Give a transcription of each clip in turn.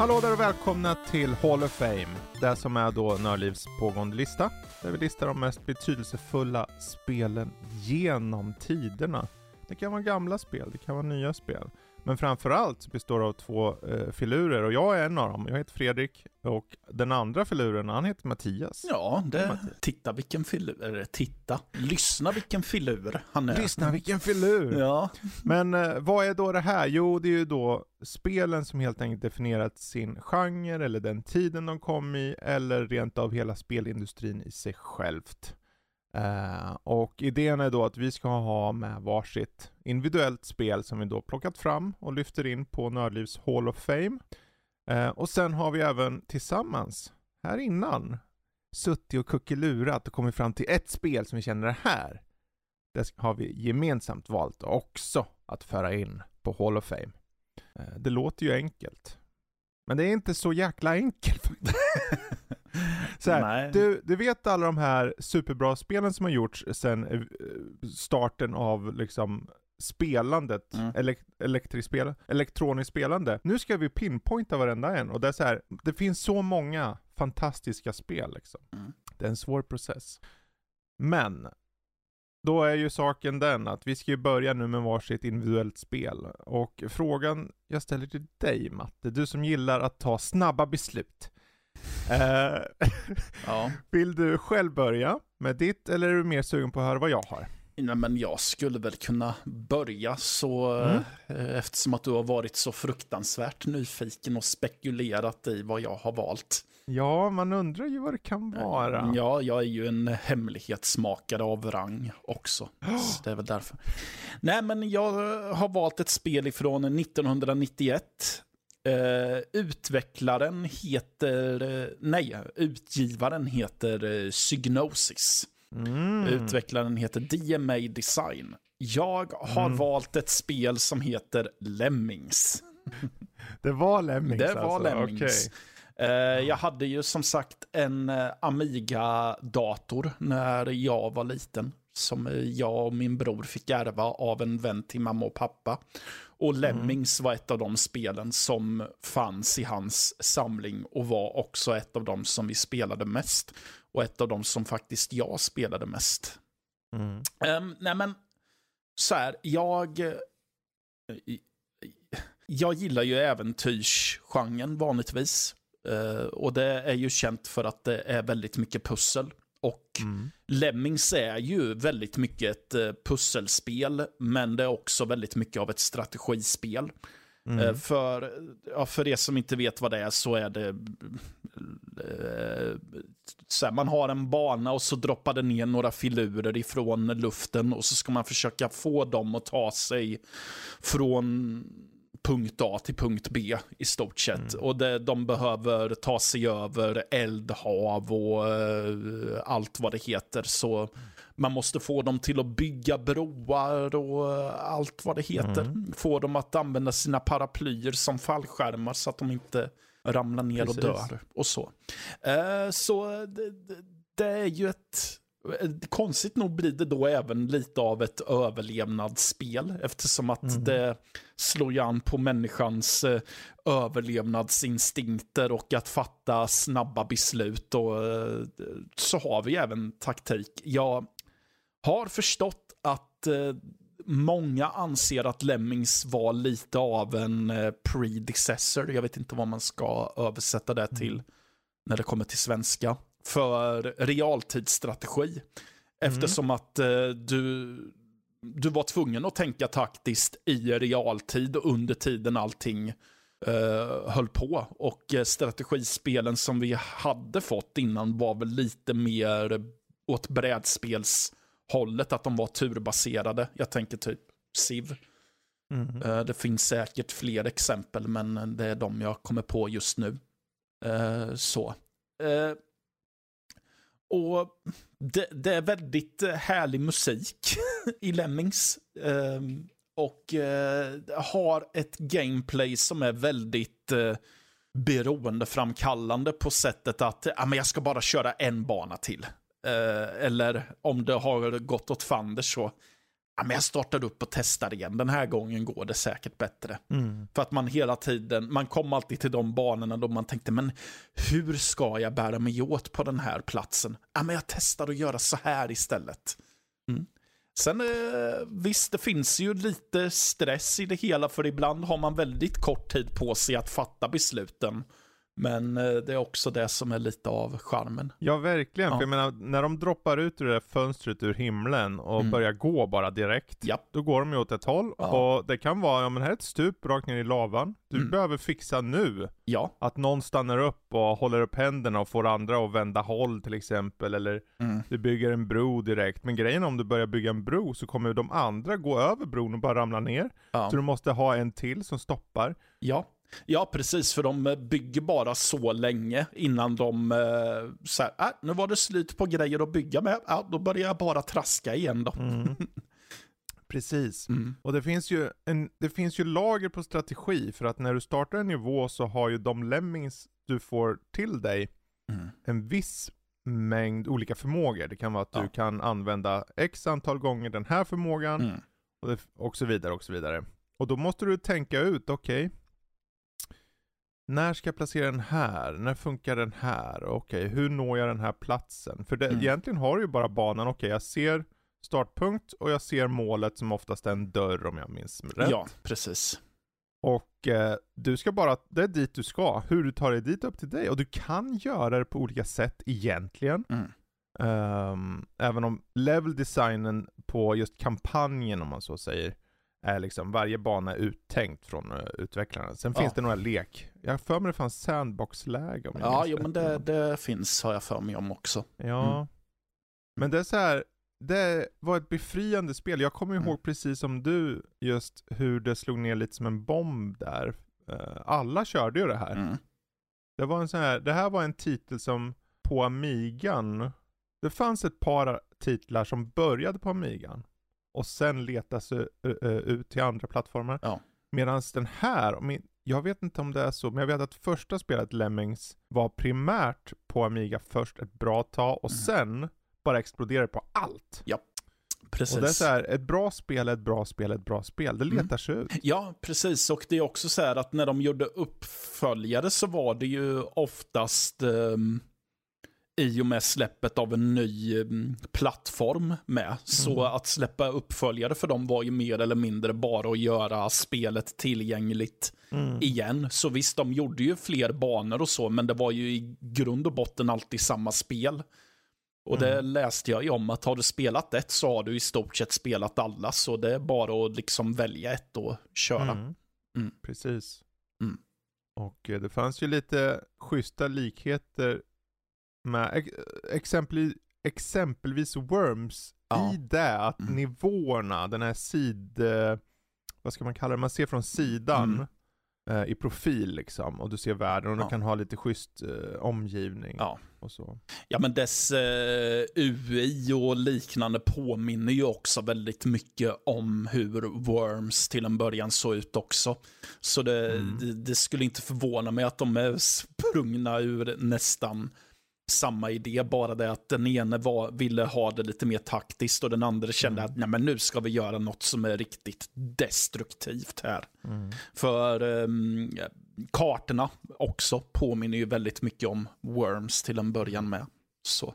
Hallå där och välkomna till Hall of Fame. Det som är då Nördlivs pågående lista. Där vi listar de mest betydelsefulla spelen genom tiderna. Det kan vara gamla spel, det kan vara nya spel. Men framförallt består av två eh, filurer och jag är en av dem. Jag heter Fredrik och den andra filuren, han heter Mattias. Ja, det, titta vilken filur, eller titta, lyssna vilken filur han är. Lyssna vilken filur! Ja. Men eh, vad är då det här? Jo, det är ju då spelen som helt enkelt definierat sin genre eller den tiden de kom i eller rent av hela spelindustrin i sig självt. Uh, och idén är då att vi ska ha med varsitt individuellt spel som vi då plockat fram och lyfter in på Nördlivs Hall of Fame. Uh, och sen har vi även tillsammans, här innan, suttit och kuckelurat och kommit fram till ett spel som vi känner är här. Det har vi gemensamt valt också att föra in på Hall of Fame. Uh, det låter ju enkelt. Men det är inte så jäkla enkelt faktiskt. Så här, du, du vet alla de här superbra spelen som har gjorts sedan eh, starten av liksom spelandet, mm. elek elektrispel, elektroniskt spelande. Nu ska vi pinpointa varenda en och det är så här, det finns så många fantastiska spel liksom. Mm. Det är en svår process. Men, då är ju saken den att vi ska ju börja nu med varsitt individuellt spel. Och frågan jag ställer till dig Matte, du som gillar att ta snabba beslut. Eh, ja. Vill du själv börja med ditt eller är du mer sugen på att höra vad jag har? Nej, men jag skulle väl kunna börja så mm. Eh, eftersom att du har varit så fruktansvärt nyfiken och spekulerat i vad jag har valt. Ja, man undrar ju vad det kan vara. Ja, jag är ju en hemlighetsmakare av rang också. Så det är väl därför. Nej, men jag har valt ett spel ifrån 1991 Uh, utvecklaren heter, uh, nej, utgivaren heter uh, Psygnosis. Mm. Utvecklaren heter DMA Design. Jag har mm. valt ett spel som heter Lemmings. Det var Lemmings Det var alltså. Lemmings. Okay. jag hade ju som sagt en Amiga-dator när jag var liten. Som jag och min bror fick ärva av en vän till mamma och pappa. Och mm. Lemmings mm. var ett av de spelen som fanns i hans samling och var också ett av de som vi spelade mest. Och ett av de som faktiskt jag spelade mest. Mm. Um, nej men, så här, jag... Jag gillar ju äventyrsgenren vanligtvis. Uh, och det är ju känt för att det är väldigt mycket pussel. Och mm. Lemmings är ju väldigt mycket ett eh, pusselspel, men det är också väldigt mycket av ett strategispel. Mm. Eh, för, ja, för er som inte vet vad det är så är det eh, så här, man har en bana och så droppar det ner några filurer ifrån luften och så ska man försöka få dem att ta sig från punkt A till punkt B i stort sett. Mm. Och det, de behöver ta sig över eldhav och uh, allt vad det heter. Så man måste få dem till att bygga broar och uh, allt vad det heter. Mm. Få dem att använda sina paraplyer som fallskärmar så att de inte ramlar ner Precis. och dör och så. Uh, så det, det är ju ett Konstigt nog blir det då även lite av ett överlevnadsspel eftersom att mm. det slår ju an på människans eh, överlevnadsinstinkter och att fatta snabba beslut och eh, så har vi även taktik. Jag har förstått att eh, många anser att Lemmings var lite av en eh, predecessor. Jag vet inte vad man ska översätta det till mm. när det kommer till svenska för realtidsstrategi. Mm. Eftersom att eh, du, du var tvungen att tänka taktiskt i realtid under tiden allting eh, höll på. Och eh, strategispelen som vi hade fått innan var väl lite mer åt brädspelshållet, att de var turbaserade. Jag tänker typ Civ. Mm. Eh, det finns säkert fler exempel, men det är de jag kommer på just nu. Eh, så. Och det, det, är väldigt eh, härlig musik i Lemmings. Um, och uh, har ett gameplay som är väldigt uh, beroendeframkallande på sättet att ah, men jag ska bara köra en bana till. Uh, eller om det har gått åt fanders så, ja, men jag startar upp och testar igen. Den här gången går det säkert bättre. Mm. För att man hela tiden, man kom alltid till de banorna då man tänkte, men hur ska jag bära mig åt på den här platsen? Ja, men jag testar att göra så här istället. Mm. Sen eh, visst, det finns ju lite stress i det hela, för ibland har man väldigt kort tid på sig att fatta besluten. Men eh, det är också det som är lite av charmen. Ja, verkligen. Ja. För jag menar, när de droppar ut ur det där fönstret ur himlen och Mm. börjar gå bara direkt, Japp. då går de ju åt ett håll. Ja. Och det kan vara, ja men här är ett stup rakt ner i lavan. Du Mm. behöver fixa nu. Ja. Att någon stannar upp och håller upp händerna och får andra att vända håll till exempel. Eller Mm. du bygger en bro direkt. Men grejen är om du börjar bygga en bro så kommer de andra gå över bron och bara ramla ner. Ja. Så du måste ha en till som stoppar. Ja. Ja, precis. För de eh, bygger bara så länge innan de eh, så här, äh, nu var det slut på grejer att bygga med. Ja, då börjar jag bara traska igen då. Mm. Precis. Mm. Och det finns, ju en, det finns ju lager på strategi för att när du startar en nivå så har ju de lemmings du får till dig Mm. en viss mängd olika förmågor. Det kan vara att Ja. du kan använda x antal gånger den här förmågan Mm. och, det, och så vidare och så vidare. Och då måste du tänka ut, okej. När ska jag placera den här? När funkar den här? Okej, hur når jag den här platsen? För det, Mm. egentligen har du ju bara banan, okej jag ser startpunkt och jag ser målet som oftast är en dörr om jag minns rätt. Ja, precis. Och eh, du ska bara, det är dit du ska. Hur du tar dig dit upp till dig. Och du kan göra det på olika sätt egentligen. Mm. Ehm, även om level designen på just kampanjen om man så säger, är liksom varje bana är uttänkt från uh, utvecklarna. Sen Ja. finns det några lek. Jag har för mig det fanns sandbox-läge om jag Ja, jo, rätt. men det, det finns har jag för mig om också. Ja. Mm. Men det är så här, det var ett befriande spel. Jag kommer ihåg Mm. precis som du just hur det slog ner lite som en bomb där. Eh, alla körde ju det här. Mm. Det var en sån här, det här var en titel som på Amigan, det fanns ett par titlar som började på Amigan och sen eh, ut till andra plattformar. Ja. Medan den här, jag vet inte om det är så, men jag vet att första spelet Lemmings var primärt på Amiga först ett bra tag och Mm. sen bara exploderade på allt. Precis. Och det är så här, ett bra spel ett bra spel ett bra spel. Det Mm. letar sig ut. Ja, precis. Och det är också så här att när de gjorde uppföljare så var det ju oftast um, i och med släppet av en ny em, plattform med. Så Mm. att släppa uppföljare för dem var ju mer eller mindre bara att göra spelet tillgängligt Mm. igen. Så visst, de gjorde ju fler banor och så, men det var ju i grund och botten alltid samma spel. Och det Mm. läste jag ju om, att har du spelat ett så har du i stort sett spelat alla, så det är bara att liksom välja ett och köra. Mm. Mm. Precis. Mm. Och eh, det fanns ju lite schyssta likheter med ex exempel, exempelvis Worms Ja. i det att Mm. nivåerna, den här sid... eh, Vad ska man kalla det? Man ser från sidan Mm. eh, i profil liksom och du ser världen och du Ja. kan ha lite schysst eh, omgivning Ja. och så. Ja, men dess eh, UI och liknande påminner ju också väldigt mycket om hur Worms till en början såg ut också. Så det, Mm. det, det skulle inte förvåna mig att de är sprungna ur nästan samma idé, bara det att den ene var, ville ha det lite mer taktiskt och den andra kände Mm. att Nej, men nu ska vi göra något som är riktigt destruktivt här. Mm. För um, kartorna också påminner ju väldigt mycket om Worms till en början med. Så.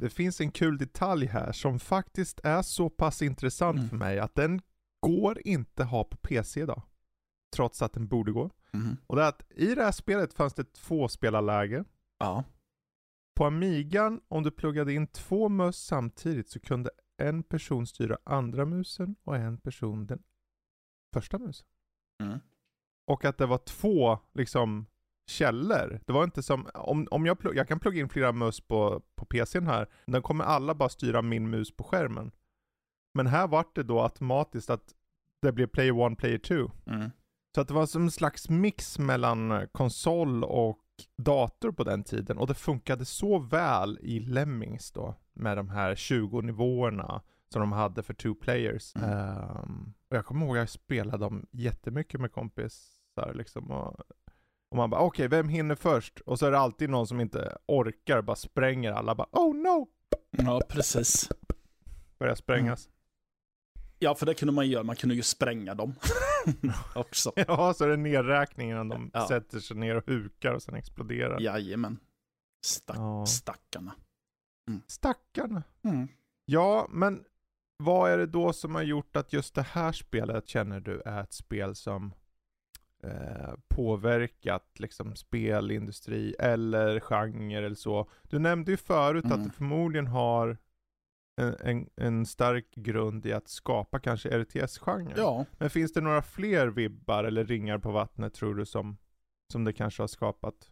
Det finns en kul detalj här som faktiskt är så pass intressant Mm. för mig att den går inte ha på PC idag. Trots att den borde gå. mhm. Och det är att i det här spelet fanns det två spelarläge. Ja. På Amigan, om du pluggade in två möss samtidigt så kunde en person styra andra musen och en person den första musen. Mm. Och att det var två liksom källor. Det var inte som, om, om jag, plugg, jag kan plugga in flera möss på, på PCn här, den kommer alla bara styra min mus på skärmen. Men här vart det då automatiskt att det blev player one, player two. Mm. Så att det var som en slags mix mellan konsol och dator på den tiden. Och det funkade så väl i Lemmings då. Med de här 20 nivåerna som de hade för two players. Mm. Ehm, och jag kommer ihåg att jag spelade dem jättemycket med kompisar liksom. Och, och man bara okej, vem hinner först? Och så är det alltid någon som inte orkar, bara spränger alla. Bara oh no! Ja, precis. Börjar sprängas. Ja, för det kunde man göra. Man kunde ju spränga dem också. Ja, så är det nedräkningen de Ja. sätter sig ner och hukar och sen exploderar. Jajamän. Stack, Ja. Stackarna. Stackarna. Mm. Ja, men vad är det då som har gjort att just det här spelet känner du är ett spel som eh, påverkat liksom spelindustri eller genre eller så? Du nämnde ju förut att Mm. det förmodligen har en, en, en stark grund i att skapa kanske RTS-genren. Ja, Men finns det några fler vibbar eller ringar på vattnet tror du som, som det kanske har skapat?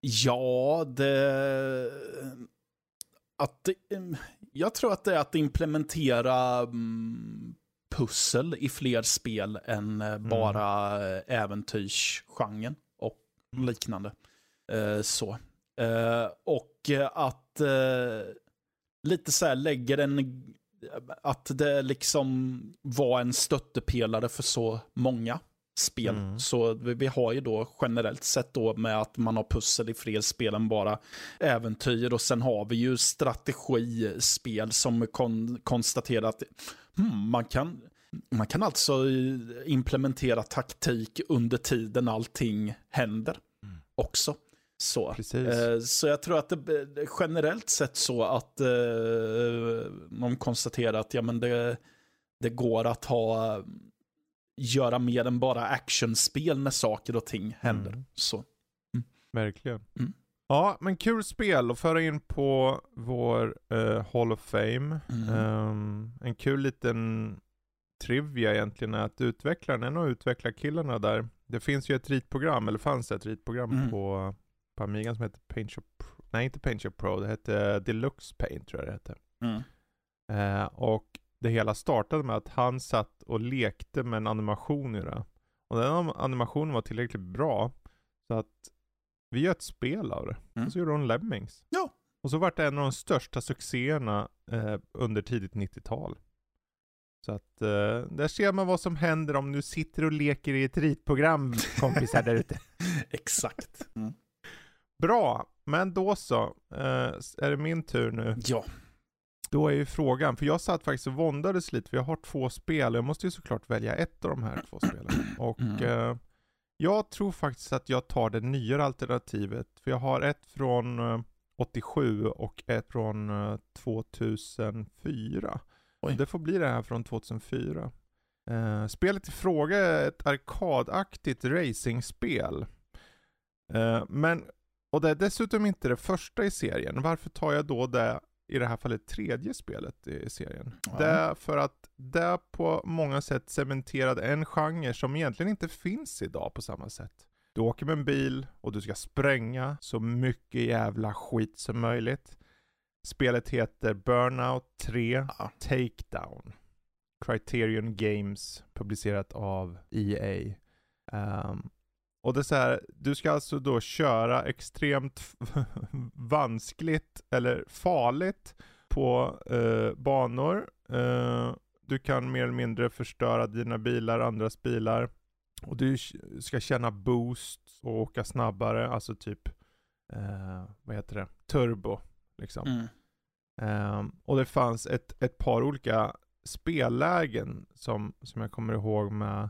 Ja, det... Att det... Jag tror att det är att implementera mm, pussel i fler spel än eh, bara eh, äventyrsgenren och liknande. Eh, så. Eh, och att eh, lite så här lägger en... Att det liksom var en stöttepelare för så många spel. Mm. Så vi, vi har ju då generellt sett då med att man har pussel i fler spel än bara äventyr och sen har vi ju strategispel som kon, konstaterar att hmm, man kan man kan alltså implementera taktik under tiden allting händer Mm. också. Så. Eh, Så jag tror att det det generellt sett så att eh, konstaterar att ja, men det, det går att ha göra mer än bara actionspel när saker och ting händer. Mm. Så. Verkligen. Mm. Ja, men kul spel att föra in på vår eh, Hall of Fame. Mm. Ehm, en kul liten trivia egentligen är att utvecklaren, en av utvecklarkillarna där, det finns ju ett ritprogram, eller fanns ett ritprogram Mm. på, på Amigan som heter PaintShop Pro, nej inte PaintShop Pro, det hette Deluxe Paint tror jag det hette. Mm. Eh, och det hela startade med att han satt och lekte med en animation i det. Och den animationen var tillräckligt bra så att vi gör ett spel av det. Mm. Och så gjorde hon Lemmings. Ja. Och så vart det en av de största succéerna eh, under tidigt 90-tal. Så att eh, där ser man vad som händer om du sitter och leker i ett ritprogram kompisar där ute. Exakt. Mm. Bra, men då så. Eh, är det min tur nu? Ja. Då är ju frågan, för jag satt faktiskt och våndades lite, för jag har två spel jag måste ju såklart välja ett av de här två spelen. Och Mm. eh, jag tror faktiskt att jag tar det nyare alternativet, för jag har ett från eh, 87 och ett från eh, 2004. Oj. Det får bli det här från 2004. Eh, spelet i fråga är ett arkadaktigt racingspel. Eh, men, och det är dessutom inte det första i serien. Varför tar jag då det, i det här fallet tredje spelet i serien? Ja. Det är för att det på många sätt cementerade en genre som egentligen inte finns idag på samma sätt. Du åker med en bil och du ska spränga så mycket jävla skit som möjligt. Spelet heter Burnout 3 Ja. Takedown. Criterion Games, publicerat av EA. Ehm, och det är så här, du ska alltså då köra extremt vanskligt eller farligt på eh, banor. Eh, du kan mer eller mindre förstöra dina bilar, andras bilar. Och du ska känna boost och åka snabbare, alltså typ, eh, vad heter det, turbo liksom. Mm. Ehm, och det fanns ett, ett par olika spellägen som, som jag kommer ihåg med,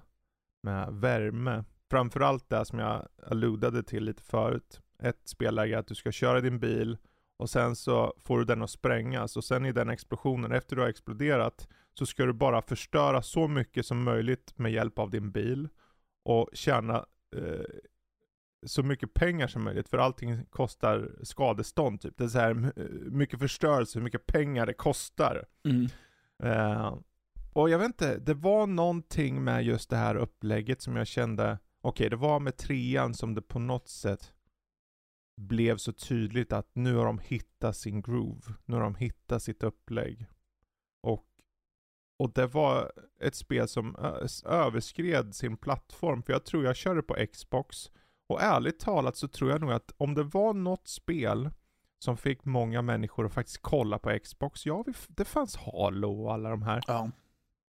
med värme. Framförallt det som jag alludade till lite förut. Ett spelläge är att du ska köra din bil och sen så får du den att sprängas och sen i den explosionen, efter du har exploderat, så ska du bara förstöra så mycket som möjligt med hjälp av din bil och tjäna eh, så mycket pengar som möjligt för allting kostar skadestånd typ. Det är så här mycket förstörelse, hur mycket pengar det kostar. Mm. Eh, och jag vet inte, det var någonting med just det här upplägget som jag kände, okej det var med trean som det på något sätt blev så tydligt att nu har de hittat sin groove. Nu har de hittat sitt upplägg. Och, och det var ett spel som överskred sin plattform, för jag tror jag körde på Xbox. Och ärligt talat så tror jag nog att om det var något spel som fick många människor att faktiskt kolla på Xbox, ja det fanns Halo och alla de här. Ja.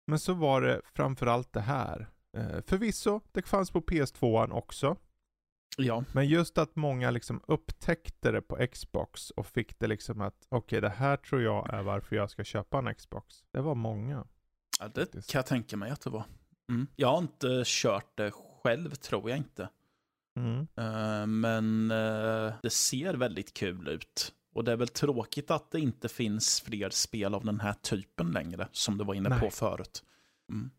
Men så var det framförallt det här. Eh, förvisso, det fanns på PS2 också. Ja. Men just att många liksom upptäckte det på Xbox och fick det liksom att okej, det här tror jag är varför jag ska köpa en Xbox. Det var många. ja, det kan jag tänka mig att det var. Mm. Jag har inte kört det själv, tror jag inte. Mm. Eh, men eh, det ser väldigt kul ut. Och det är väl tråkigt att det inte finns fler spel av den här typen längre, som du var inne på Nej. förut. Mm.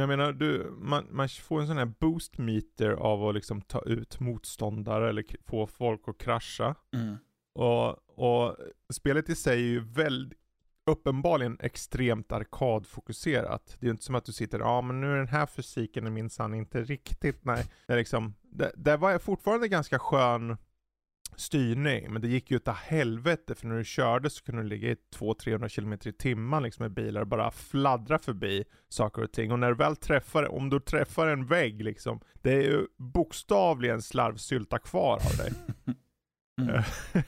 Jag menar, du, man, man får en sån här boost meter av att liksom ta ut motståndare eller få folk att krascha. Mm. Och, och spelet i sig är ju väldigt uppenbarligen extremt arkadfokuserat. Det är ju inte som att du sitter, ja ah, men nu är den här fysiken minsann inte riktigt, nej. Det, är liksom, det, det var fortfarande ganska skön styrning, men det gick ju utav helvete för när du körde så kunde du ligga i 200-300 km i timmen liksom med bilar och bara fladdra förbi saker och ting. Och när du väl träffar, om du träffar en vägg liksom, det är ju bokstavligen slarvsylta kvar av dig. Mm.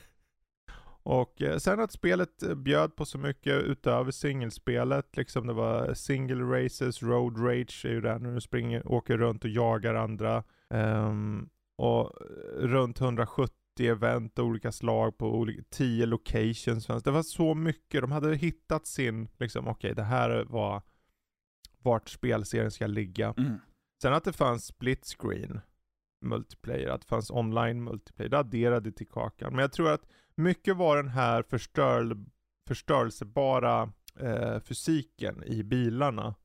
Och eh, sen att spelet eh, bjöd på så mycket utöver singelspelet, liksom det var single races, road rage är ju där när du springer, åker runt och jagar andra. Ehm, och eh, runt 170 event av olika slag på olika, 10 locations. Det var så mycket, de hade hittat sin, liksom okej det här var vart spelserien ska ligga. Mm. Sen att det fanns split screen multiplayer, att det fanns online multiplayer, det adderade till kakan. Men jag tror att mycket var den här förstör, förstörelsebara eh, fysiken i bilarna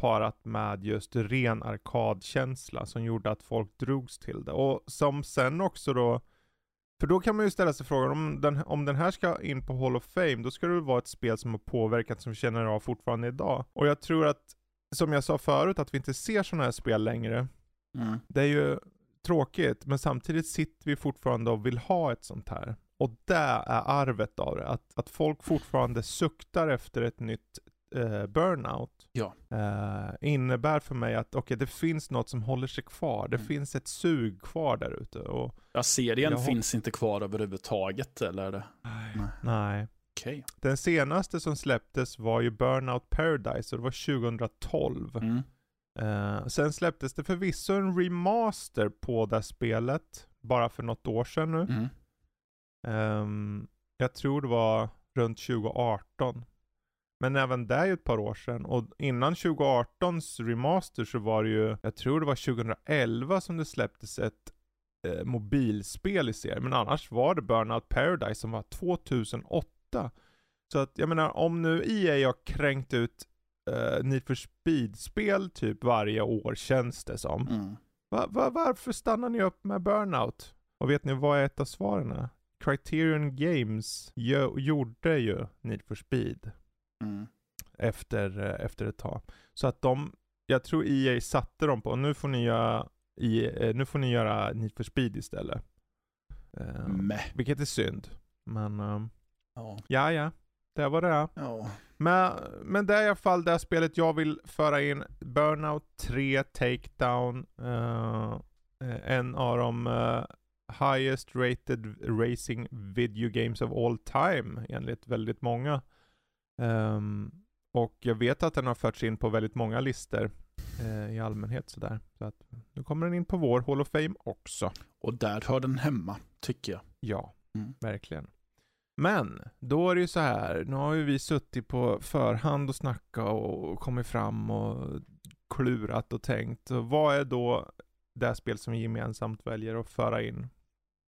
parat med just ren arkadkänsla som gjorde att folk drogs till det. Och som sen också då, för då kan man ju ställa sig frågan om den, om den här ska in på Hall of Fame, då ska det väl vara ett spel som har påverkat som vi känner av fortfarande idag. Och jag tror att, som jag sa förut, att vi inte ser sådana här spel längre. Mm. Det är ju tråkigt, men samtidigt sitter vi fortfarande och vill ha ett sånt här. Och det är arvet av det, att, att folk fortfarande suktar efter ett nytt eh, burnout. Ja. Eh, innebär för mig att okej, det finns något som håller sig kvar. Det Mm. finns ett sug kvar där ute. Ja, serien finns inte kvar överhuvudtaget, eller? Nej. nej. Okej. Den senaste som släpptes var ju Burnout Paradise och det var 2012. Mm. Eh, sen släpptes det förvisso en remaster på det spelet, bara för något år sedan nu. Mm. Ehm, jag tror det var runt 2018. Men även det är ju ett par år sedan. Och innan 2018s remaster så var det ju, jag tror det var 2011 som det släpptes ett eh, mobilspel i serien. Men annars var det Burnout Paradise som var 2008. Så att jag menar, om nu EA har kränkt ut uh, Need for Speed-spel typ varje år känns det som. Mm. Va, va, varför stannar ni upp med Burnout? Och vet ni vad är ett av svaren? Criterion Games gjorde ju Need for Speed Mm. efter, eh, efter ett tag. Så att de, jag tror EA satte dem på, nu får ni göra, i, eh, nu får ni göra Need for Speed istället. Uh, Meh. vilket är synd. Men, um, Ja. ja ja, det var det. Ja. Men, men det är i alla fall det spelet jag vill föra in. Burnout 3 Takedown. eh, en av de eh, highest rated racing video games of all time enligt väldigt många. Ehm, och jag vet att den har förts in på väldigt många listor eh, i allmänhet sådär. Så att nu kommer den in på vår Hall of Fame också. Och där hör den hemma, tycker jag. Ja, Mm. verkligen. Men, då är det ju så här, nu har ju vi suttit på förhand och snackat och kommit fram och klurat och tänkt. Och vad är då det spel som vi gemensamt väljer att föra in?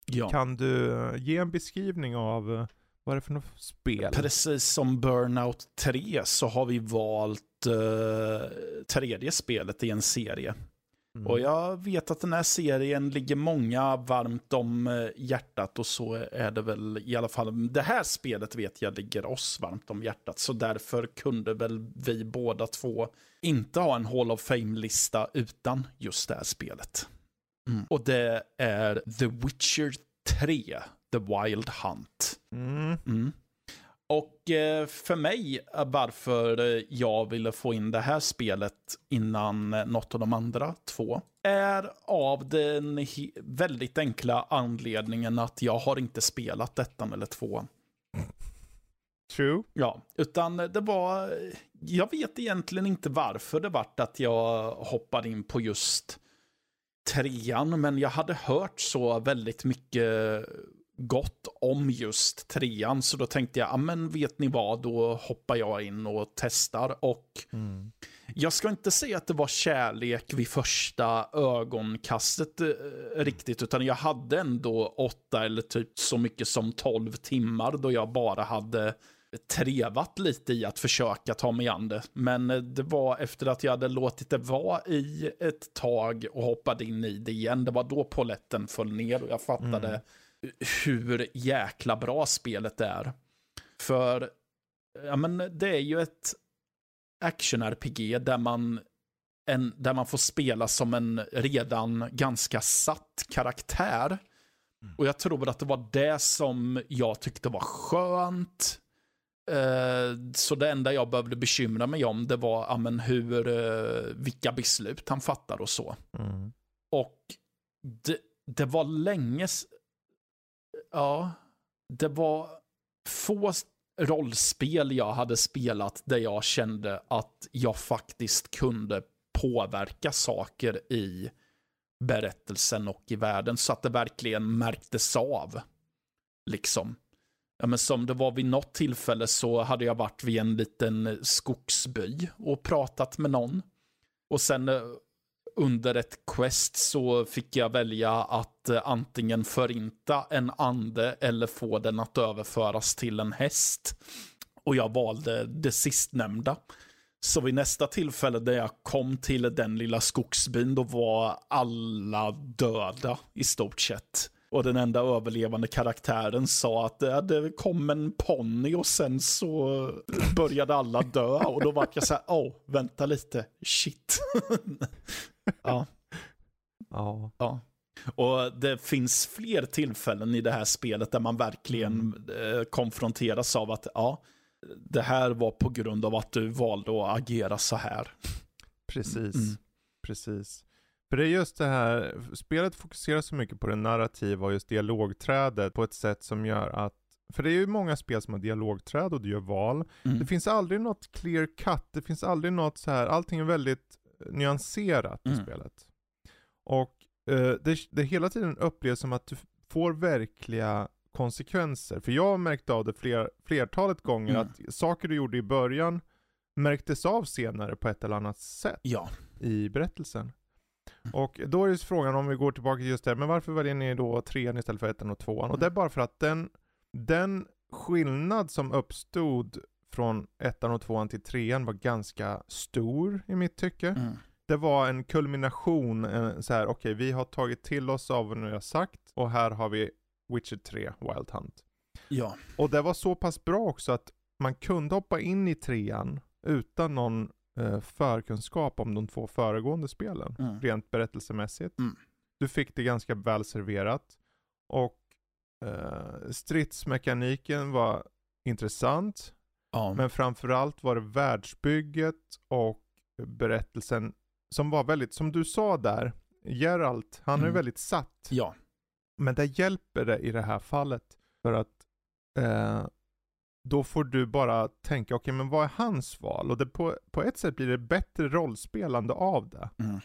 Ja. Kan du ge en beskrivning av eh, vad är det för något spel? Precis som Burnout 3 så har vi valt eh, tredje spelet i en serie. Mm. Och jag vet att den här serien ligger många varmt om eh, hjärtat och så är det väl i alla fall. Det här spelet vet jag ligger oss varmt om hjärtat. Så därför kunde väl vi båda två inte ha en Hall of Fame-lista utan just det här spelet. Mm. Och det är The Witcher 3, The Wild Hunt. Mm. Mm. Och eh, för mig, eh, varför eh, jag ville få in det här spelet innan något av de andra två, är av den väldigt enkla anledningen att jag har inte spelat ettan eller tvåan. True. Ja, utan det var, jag vet egentligen inte varför det vart att jag hoppade in på just trean, men jag hade hört så väldigt mycket gott om just trean, så då tänkte jag, ja men vet ni vad, då hoppar jag in och testar. Och mm. jag ska inte säga att det var kärlek vid första ögonkastet eh, riktigt, utan jag hade ändå åtta eller typ så mycket som tolv timmar då jag bara hade trevat lite i att försöka ta mig an det. Men eh, det var efter att jag hade låtit det vara i ett tag och hoppade in i det igen. Det var då poletten föll ner och jag fattade mm. Hur jäkla bra spelet är. För ja, men det är ju ett action-RPG där man, en, där man får spela som en redan ganska satt karaktär. Mm. Och jag tror att det var det som jag tyckte var skönt Eh, så det enda jag behövde bekymra mig om det var amen, hur, uh, vilka beslut han fattar och så. Mm. Och det, det var länge... Ja, det var få rollspel jag hade spelat där jag kände att jag faktiskt kunde påverka saker i berättelsen och i världen så att det verkligen märktes av. Liksom. Ja, men som det var vid något tillfälle så hade jag varit vid en liten skogsby och pratat med någon. Och sen eh, under ett quest så fick jag välja att eh, antingen förinta en ande eller få den att överföras till en häst. Och jag valde det sistnämnda. Så vid nästa tillfälle där jag kom till den lilla skogsbyn då var alla döda i stort sett. Och den enda överlevande karaktären sa att det kom en ponny och sen så började alla dö. Och då var jag så här, åh, oh, vänta lite, shit. ja. ja. Ja. Och det finns fler tillfällen i det här spelet där man verkligen mm. konfronteras av att, ja, det här var på grund av att du valde att agera så här. Precis, mm. precis. För det är just det här, spelet fokuserar så mycket på det narrativa och just dialogträdet på ett sätt som gör att för det är ju många spel som har dialogträd och du gör val. Mm. Det finns aldrig något clear cut, det finns aldrig något så här, allting är väldigt nyanserat i mm. spelet. Och uh, det, det hela tiden upplevs som att du får verkliga konsekvenser. För jag har märkt av det fler, flertalet gånger mm. att saker du gjorde i början märktes av senare på ett eller annat sätt ja. i berättelsen. Och då är det frågan om vi går tillbaka till just det, men varför väljer ni då trean istället för ettan och tvåan? Och det är bara för att den, den skillnad som uppstod från ettan och tvåan till trean var ganska stor i mitt tycke. Mm. Det var en kulmination, en, så här, okej okay, vi har tagit till oss av vad ni har sagt och här har vi Witcher 3 Wild Hunt. Ja. Och det var så pass bra också att man kunde hoppa in i trean utan någon förkunskap om de två föregående spelen, mm. rent berättelsemässigt. Mm. Du fick det ganska väl serverat. Och eh, stridsmekaniken var intressant. Ja. Men framförallt var det världsbygget och berättelsen som var väldigt, som du sa där, Geralt, han mm. är väldigt satt. Ja. Men det hjälper det i det här fallet. För att eh, då får du bara tänka, okej okay, men vad är hans val? Och det på, på ett sätt blir det bättre rollspelande av det. Mm.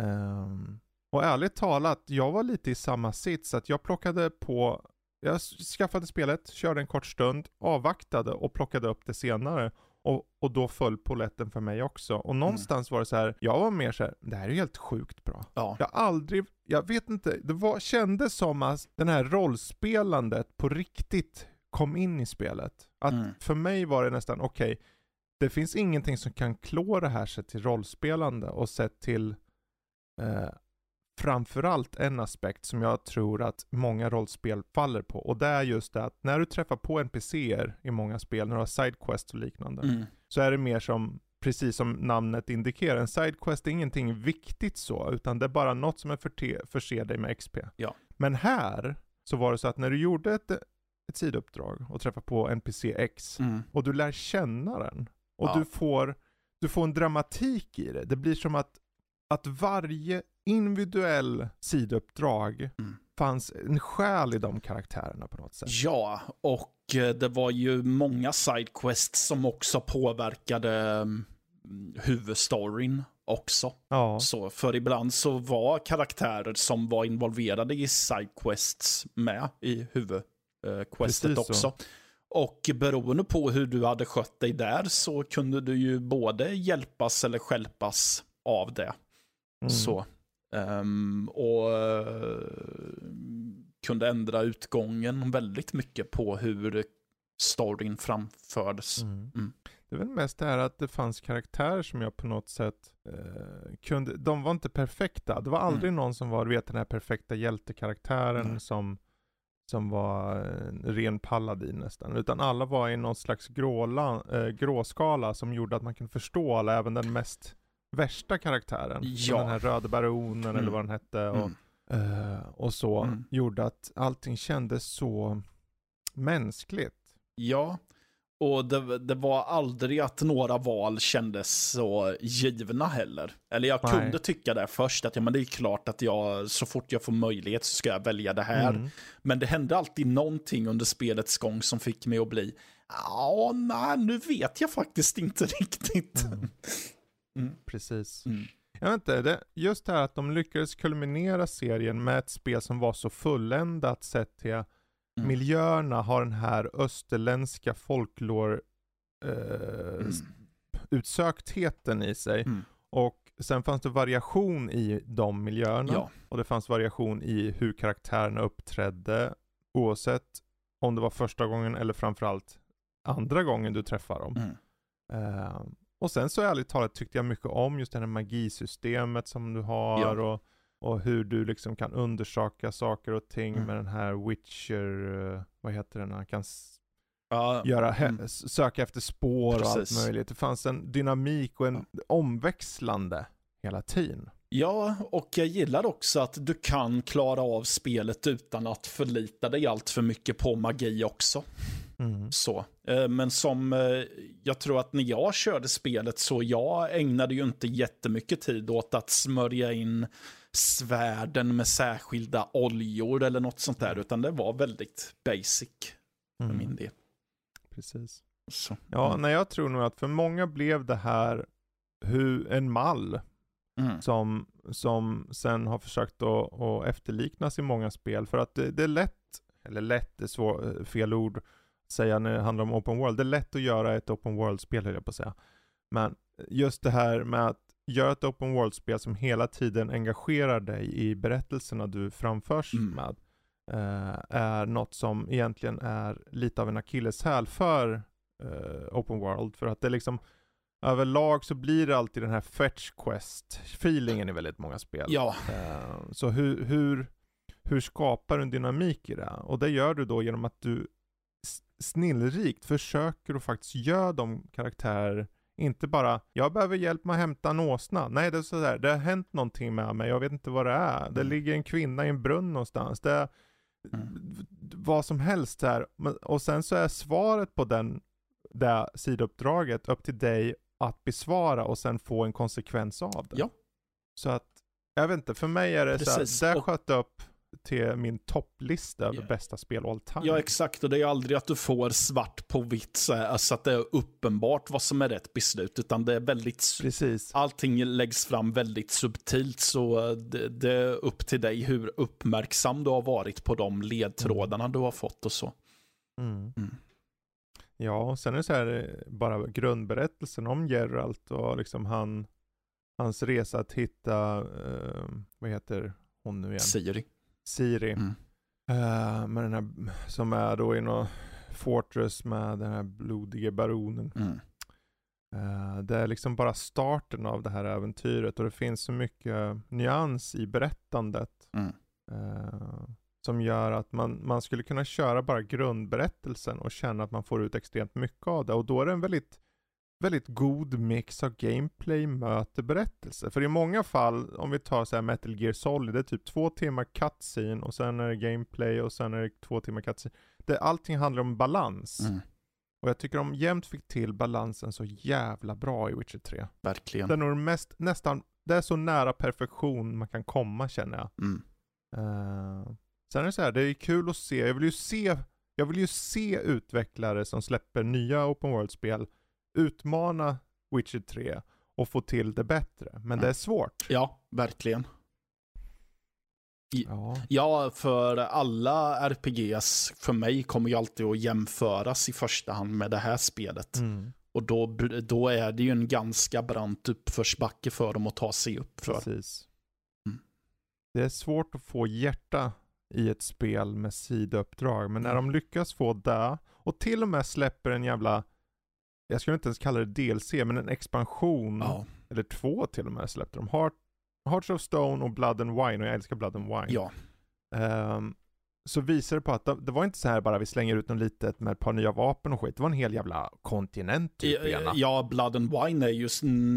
Um, och ärligt talat, jag var lite i samma sits, att jag plockade på, jag skaffade spelet, körde en kort stund, avvaktade och plockade upp det senare. Och, och då föll poletten för mig också. Och någonstans mm. var det så här, jag var mer så här, det här är helt sjukt bra. Ja. Jag aldrig, jag vet inte, det var, kändes som att den här rollspelandet på riktigt kom in i spelet. Att mm. För mig var det nästan, okej, okay, det finns ingenting som kan klå det här sett till rollspelande och sett till eh, framförallt en aspekt som jag tror att många rollspel faller på. Och det är just det att när du träffar på NPCer i många spel, när du har sidequest och liknande, mm. så är det mer som, precis som namnet indikerar, en sidequest är ingenting viktigt så, utan det är bara något som är förte- förser dig med XP. Ja. Men här så var det så att när du gjorde ett ett sidouppdrag och träffar på NPC X mm. och du lär känna den. Och ja. du, får, du får en dramatik i det. Det blir som att, att varje individuell sidouppdrag mm. fanns en själ i de karaktärerna på något sätt. Ja, och eh, det var ju många sidequests som också påverkade mm, huvudstoryn också. Ja, Så, för ibland så var karaktärer som var involverade i sidequests med i huvudquestet Precis så. också. Och beroende på hur du hade skött dig där så kunde du ju både hjälpas eller skälpas av det. mm. Så. Ehm, och eh, kunde ändra utgången väldigt mycket på hur storyn framfördes. Mm. Mm. Det är väl mest det här att det fanns karaktärer som jag på något sätt eh, kunde, de var inte perfekta. Det var aldrig någon som var, du vet den här perfekta hjältekaraktären Mm. Som, som var en ren paladin nästan. Utan alla var i någon slags gråla, eh, gråskala som gjorde att man kunde förstå alla, även den mest värsta karaktären. Ja. Den här röde baronen eller Mm. vad den hette. Och, Mm. eh, och så Mm. gjorde att allting kändes så mänskligt. Ja, och det, det var aldrig att några val kändes så givna heller. Eller jag Nej. kunde tycka det först, att ja, men det är klart att jag så fort jag får möjlighet så ska jag välja det här. Mm. Men det hände alltid någonting under spelets gång som fick mig att bli, ja, nej, nu vet jag faktiskt inte riktigt. Mm. Precis. Mm. Jag vet inte, det, just det här att de lyckades kulminera serien med ett spel som var så fulländat sett till Mm. miljöerna har den här österländska folklore eh, Mm. utsöktheten i sig. Mm. Och sen fanns det variation i de miljöerna. Ja. Och det fanns variation i hur karaktärerna uppträdde. Oavsett om det var första gången eller framförallt andra gången du träffar dem. Mm. Eh, och sen så ärligt talat tyckte jag mycket om just det här magisystemet som du har Ja. och, och hur du liksom kan undersöka saker och ting Mm. med den här Witcher, eh, vad heter den, han kan Ja, göra, mm. söka efter spår och allt Precis. möjligt. Det fanns en dynamik och en omväxlande hela tiden. Ja, och jag gillar också att du kan klara av spelet utan att förlita dig allt för mycket på magi också. Mm. Så. Eh, Men som eh, jag tror att när jag körde spelet så jag ägnade ju inte jättemycket tid åt att smörja in svärden med särskilda oljor eller något sånt där, utan det var väldigt basic för Mm. min del. Precis. Så. Ja, Mm. nej jag tror nog att för många blev det här hur, en mall Mm. som, som sen har försökt att, att efterliknas i många spel. För att det, det är lätt, eller lätt är svår, fel ord att säga när det handlar om open world. Det är lätt att göra ett open world-spel höll jag på att säga. Men just det här med att göra ett open world-spel som hela tiden engagerar dig i berättelserna du framförs Mm. med. eh, är något som egentligen är lite av en akilleshäl för eh, open world. För att det liksom överlag så blir det alltid den här fetch quest feelingen i väldigt många spel. Ja, Eh, så hur, hur, hur skapar du en dynamik i det? Och det gör du då genom att du snillrikt försöker att faktiskt göra de karaktärer inte bara, jag behöver hjälp med att hämta en åsna. Nej, det är sådär, det har hänt någonting med mig, jag vet inte vad det är. Det Mm. ligger en kvinna i en brunn någonstans. Det är Mm. vad som helst där. Men- Och sen så är svaret på den, det sidouppdraget upp till dig att besvara och sen få en konsekvens av det. Ja. Så att, jag vet inte, för mig är det Precis, så här, det sköt upp till min topplista över Ja. bästa spel all time. ja, exakt. Och det är aldrig att du får svart på vitt så, här, så att det är uppenbart vad som är rätt beslut, utan det är väldigt Precis. allting läggs fram väldigt subtilt så det, det är upp till dig hur uppmärksam du har varit på de ledtrådarna du har fått och så. Mm. Mm. Ja, och sen är det så här eh, bara grundberättelsen om Geralt och liksom han, hans resa att hitta, eh, vad heter hon nu igen? Siri. Siri. Mm. Eh, med den här, som är då i någon fortress med den här blodiga baronen. Mm. Eh, det är liksom bara starten av det här äventyret och det finns så mycket nyans i berättandet. Mm. eh, som gör att man, man skulle kunna köra bara grundberättelsen och känna att man får ut extremt mycket av det. Och då är det en väldigt, väldigt god mix av gameplay möter berättelse. För i många fall, om vi tar så här Metal Gear Solid, det är typ två timmar cutscene och sen är det gameplay och sen är det två timmar cutscene. Det, allting handlar om balans. Mm. Och jag tycker de jämt fick till balansen så jävla bra i Witcher 3. Verkligen. Det är nog mest, nästan, det är så nära perfektion man kan komma känner jag. Mm. Eh, sen är det så här, det är kul att se, jag vill ju se, jag vill ju se utvecklare som släpper nya open world-spel utmana Witcher 3 och få till det bättre. Men det är svårt. Ja, verkligen. Ja. Ja, för alla RPGs för mig kommer ju alltid att jämföras i första hand med det här spelet. Mm. Och då, då är det ju en ganska brant uppförsbacke för dem att ta sig upp för. Precis. Mm. Det är svårt att få hjärta i ett spel med sidouppdrag, men när Mm. de lyckas få det och till och med släpper en jävla, jag skulle inte ens kalla det DLC, men en expansion, Ja, eller två till och med släppte de. Heart, Hearts of Stone och Blood and Wine, och jag älskar Blood and Wine. ja, Ehm, så visar det på att det, var inte så här bara vi slänger ut något litet med ett par nya vapen och skit. Det var en hel jävla kontinent typ ena. ja, Blood and Wine är ju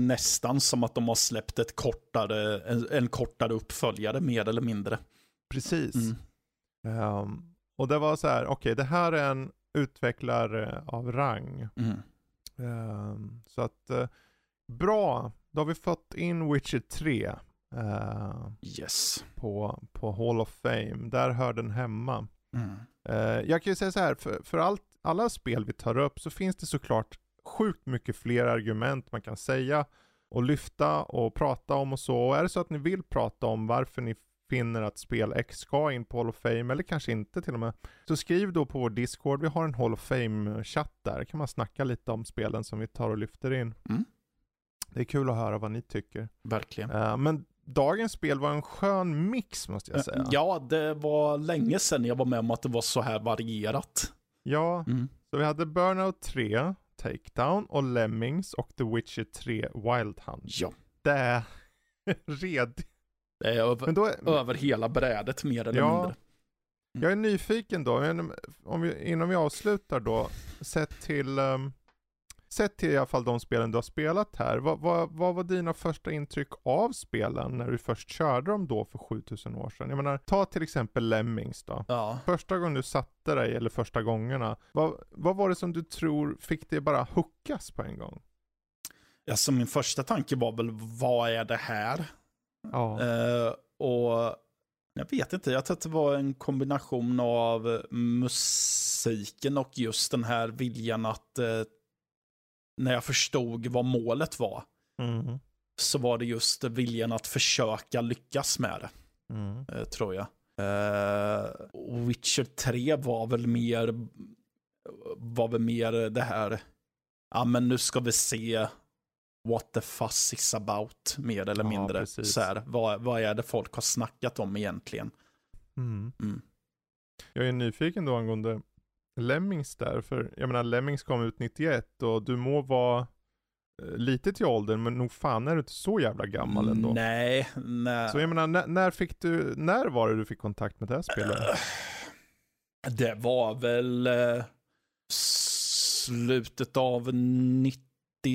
nästan som att de har släppt ett kortare, en, en kortare uppföljare mer eller mindre. Precis. Mm. Ehm, och det var så här, okej det här är en utvecklare av rang. Mm. Ehm, så att, eh, bra. Då har vi fått in Witcher 3 eh, Yes. på, på Hall of Fame. Där hör den hemma. Mm. Eh, jag kan ju säga så här, för, för allt, alla spel vi tar upp så finns det såklart sjukt mycket fler argument man kan säga och lyfta och prata om och så. Och är det så att ni vill prata om varför ni finner att spel X ska in på Hall of Fame, eller kanske inte till och med, så skriv då på vår Discord. Vi har en Hall of Fame-chatt där. kan man snacka lite om spelen som vi tar och lyfter in. Mm. Det är kul att höra vad ni tycker. Verkligen. Eh, men dagens spel var en skön mix måste jag säga. Ja, det var länge sedan jag var med om att det var så här varierat. ja Mm. Så vi hade Burnout 3, Takedown och Lemmings och The Witcher 3 Wild Hunt. Ja, Det är red. Det är över, Men då, är- över hela brädet mer eller Ja. mindre. jag är nyfiken då, men om vi, innan vi avslutar då, sett till, um, sett till i alla fall de spelen du har spelat här, vad, vad, vad var dina första intryck av spelen när du först körde dem då för 7000 år sedan? Jag menar, ta till exempel Lemmings då. Ja. Första gången du satte dig, eller första gångerna, vad, vad var det som du tror fick dig bara hookas på en gång? Alltså min första tanke var väl, vad är det här? Ja. Eh, och jag vet inte, jag tror att det var en kombination av musiken och just den här viljan att eh, när jag förstod vad målet var Mm. så var det just viljan att försöka lyckas med det, Mm. eh, tror jag. Eh, Witcher 3 var väl mer var väl mer det här, ja men nu ska vi se what the fuss is about, mer eller mindre. Så här, vad, vad är det folk har snackat om egentligen? Mm. Mm. Jag är nyfiken då angående Lemmings där, för jag menar Lemmings kom ut 91 och du må vara eh, lite till åldern, men nog fan är du inte så jävla gammal ändå. Nej, nej. Så jag menar, när, när fick du, när var det du fick kontakt med det här spelet? Det var väl eh, slutet av 90,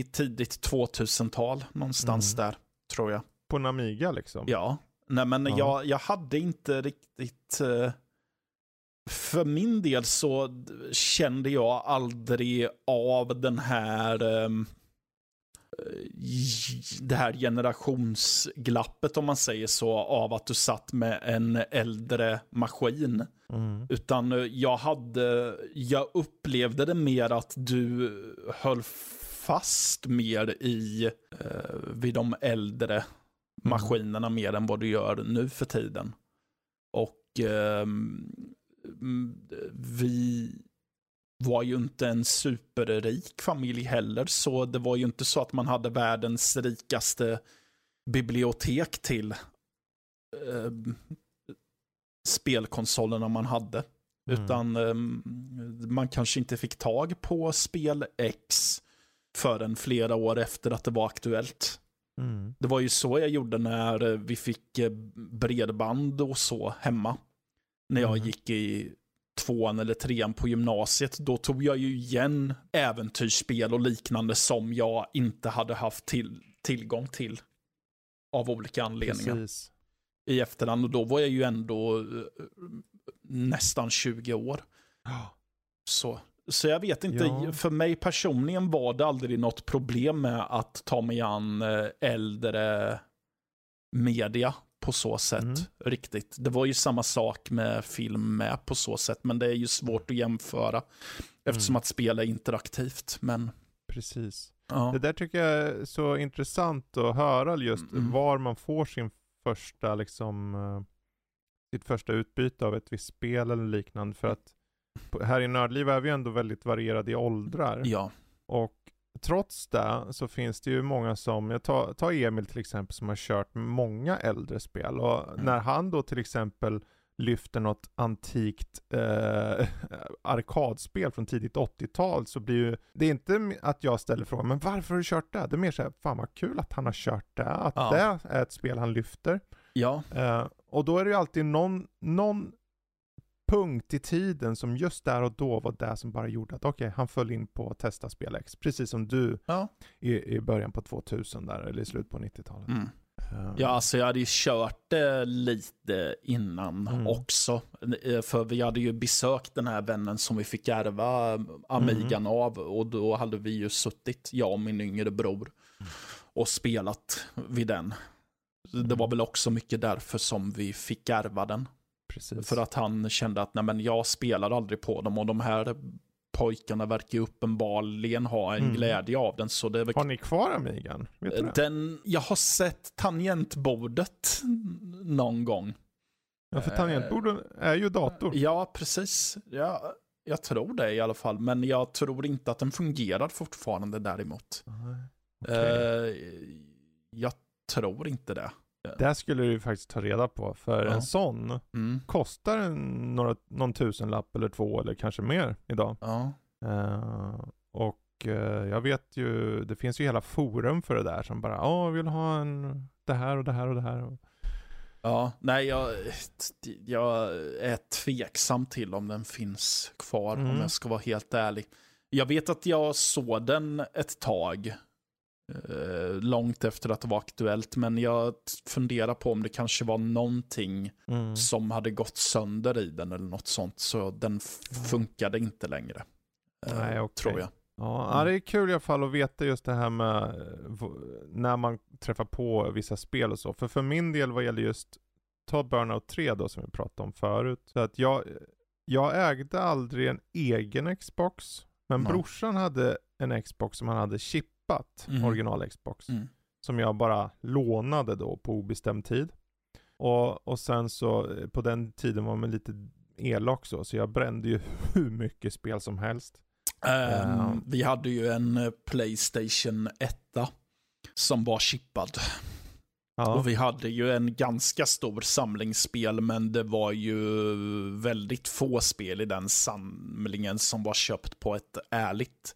tidigt 2000-tal. Någonstans Mm. där, tror jag. På en Amiga liksom? Ja. Nej, men Ja. Jag, jag hade inte riktigt... Eh, för min del så kände jag aldrig av den här... ehm, eh, det här generationsglappet om man säger så, av att du satt med en äldre maskin. Mm. Utan eh, jag hade, jag upplevde det mer att du höll fast mer i, eh, vid de äldre maskinerna mer än vad du gör nu för tiden. Och mm, vi var ju inte en superrik familj heller, så det var ju inte så att man hade världens rikaste bibliotek till eh, spelkonsolerna man hade. Mm. Utan ehm, man kanske inte fick tag på spel X förrän flera år efter att det var aktuellt. Mm. Det var ju så jag gjorde när eh, vi fick eh, bredband och så hemma. När jag Mm. gick i tvåan eller trean på gymnasiet. Då tog jag ju igen äventyrsspel och liknande som jag inte hade haft till, tillgång till. Av olika anledningar Precis. i efterhand. Och då var jag ju ändå eh, nästan 20 år. Så, så jag vet inte, Ja. för mig personligen var det aldrig något problem med att ta mig an eh, äldre media på så sätt. Mm. Riktigt. Det var ju samma sak med film med på så sätt, men det är ju svårt att jämföra. Eftersom Mm. att spela är interaktivt. Men Precis. Ja. Det där tycker jag är så intressant att höra just Mm. var man får sin första liksom eh, sitt första utbyte av ett visst spel eller liknande för att på- här i Nördliv är vi ändå väldigt varierade i åldrar ja. och trots det så finns det ju många som, jag tar, tar Emil till exempel som har kört många äldre spel och Mm. när han då till exempel lyfter något antikt eh, arkadspel från tidigt 80-tal så blir ju, det är inte att jag ställer frågan, men varför har du kört det? Det är mer såhär, fan vad kul att han har kört det, att Ja. det är ett spel han lyfter. Ja. Eh, och då är det ju alltid någon, någon punkt i tiden som just där och då var det som bara gjorde att okej, han föll in på att testa spel X. Precis som du Ja. i, i början på 2000 där, eller i slutet på 90-talet. Mm. Eh, Ja, alltså jag hade ju kört det lite innan Mm. också. Eh, För vi hade ju besökt den här vännen som vi fick ärva Amigan Mm. av. Och då hade vi ju suttit, jag och min yngre bror, och spelat vid den. Det var väl också mycket därför som vi fick ärva den. Precis. För att han kände att nej men jag spelar aldrig på dem och de här pojkarna verkar ju uppenbarligen ha en Mm. glädje av den. Så det är Har ni kvar Amigan? Vet du det? den, jag har sett tangentbordet någon gång. Ja, för tangentborden är ju dator. Ja, precis. Ja, jag tror det i alla fall. Men jag tror inte att den fungerar fortfarande däremot. Okej. Eh, jag tror inte det. Det skulle du faktiskt ta reda på, för Ja. en sån Mm. kostar en, några, någon tusenlapp eller två eller kanske mer idag. Ja. Eh, och eh, jag vet ju, det finns ju hela forum för det där som bara, ja, vill ha en, det här och det här och det här. ja, nej, jag, jag är tveksam till om den finns kvar, om Mm. jag ska vara helt ärlig. Jag vet att jag såg den ett tag. Eh, långt efter att det var aktuellt. Men jag funderar på om det kanske var någonting Mm. som hade gått sönder i den eller något sånt. Så den funkade inte längre. eh, Nej, okej. Tror jag. Ja, Mm. det är kul i alla fall att veta just det här med eh, när man träffar på vissa spel och så. För för min del vad gäller just, ta Burnout 3 då som vi pratade om förut. Så att jag, jag ägde aldrig en egen Xbox. Men brorsan hade en Xbox som han hade chippat, Mhm. original Xbox. Mm. Som jag bara lånade då på obestämd tid. Och, och sen så, eh, på den tiden var man lite elak så, så jag brände ju hur mycket spel som helst. Ehm, Ja. Vi hade ju en eh, Playstation 1 som var chippad. Ja. Och vi hade ju en ganska stor samling spel, men det var ju väldigt få spel i den samlingen som var köpt på ett ärligt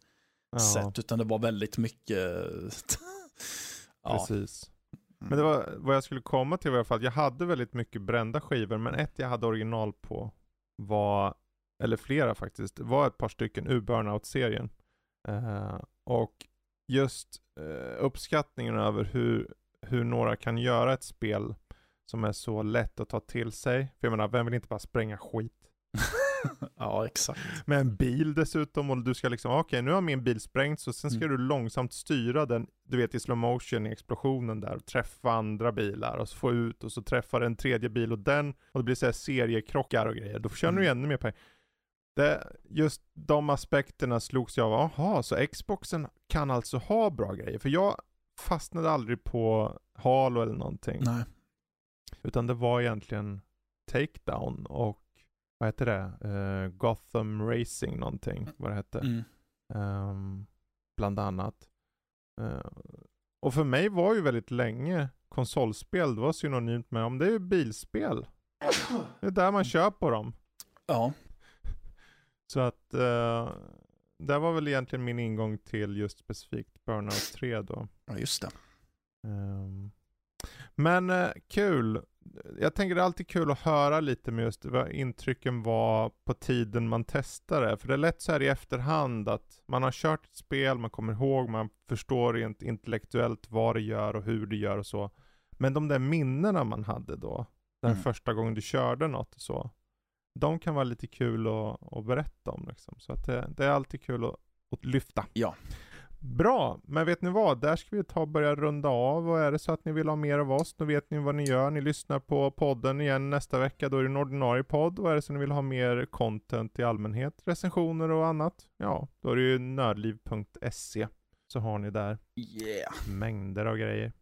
ja. sätt, utan det var väldigt mycket... ja. Precis. Men det var vad jag skulle komma till i alla fall jag hade väldigt mycket brända skivor, men ett jag hade original på var, eller flera faktiskt, var ett par stycken ur Burnout-serien. Eh, och just eh, uppskattningen över hur, hur några kan göra ett spel som är så lätt att ta till sig. För jag menar, vem vill inte bara spränga skit? ja, exakt. Med en bil dessutom och du ska liksom, okej nu har min bil sprängts och sen ska Mm. du långsamt styra den, du vet i slow motion i explosionen där och träffa andra bilar och så få ut och så träffar en tredje bil och den och det blir så här seriekrockar och grejer. Då tjänar du Mm. ännu mer pengar. Det, just de aspekterna slogs jag av, jaha, så Xboxen kan alltså ha bra grejer. För jag fastnade aldrig på Halo eller någonting. Nej. Utan det var egentligen Takedown och vad heter det? Eh, Gotham Racing någonting, vad det hette. Mm. Ehm, bland annat. Eh, och för mig var ju väldigt länge konsolspel, det var synonymt med om det är ju bilspel. Det är där man kör på dem. Ja. Så att eh, det var väl egentligen min ingång till just specifikt Burnout 3 då. ja, just det. Ehm, Men eh, kul. Jag tänker det är alltid kul att höra lite med just vad intrycken var på tiden man testade. För det är lätt så här i efterhand att man har kört ett spel, man kommer ihåg, man förstår rent intellektuellt vad det gör och hur det gör och så. Men de där minnena man hade då, den Mm. första gången du körde något och så. De kan vara lite kul att, att berätta om liksom. Så att det, det är alltid kul att, att lyfta. Ja. Bra, men vet ni vad? Där ska vi ta och börja runda av och är det så att ni vill ha mer av oss, då vet ni vad ni gör. Ni lyssnar på podden igen nästa vecka, då är det en ordinarie podd. Och är det så att ni vill ha mer content i allmänhet, recensioner och annat, ja, då är det ju nördliv.se Så har ni där Yeah. mängder av grejer.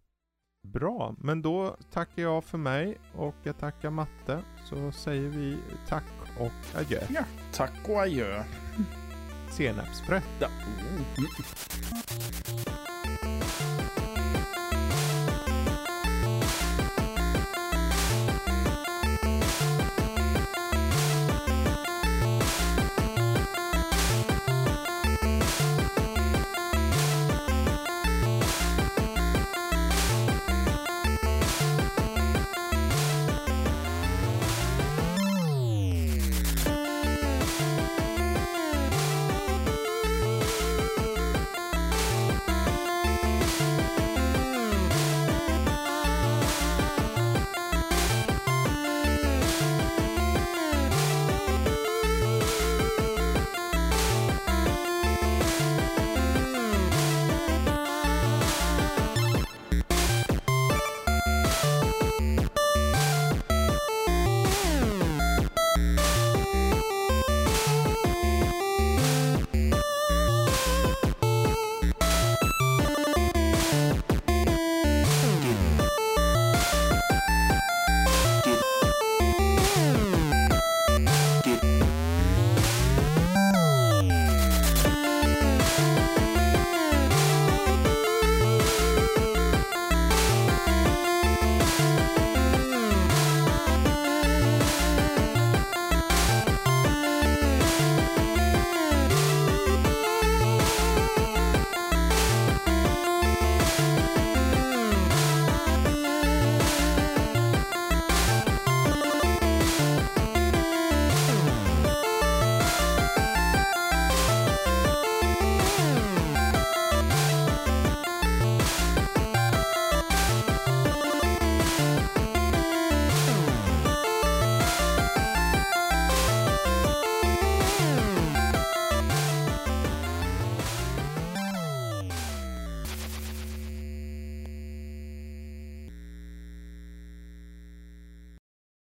Bra, men då tackar jag för mig och jag tackar Matte. Så säger vi tack och adjö. Tack och adjö. Senapsfrö. Ja. Mm.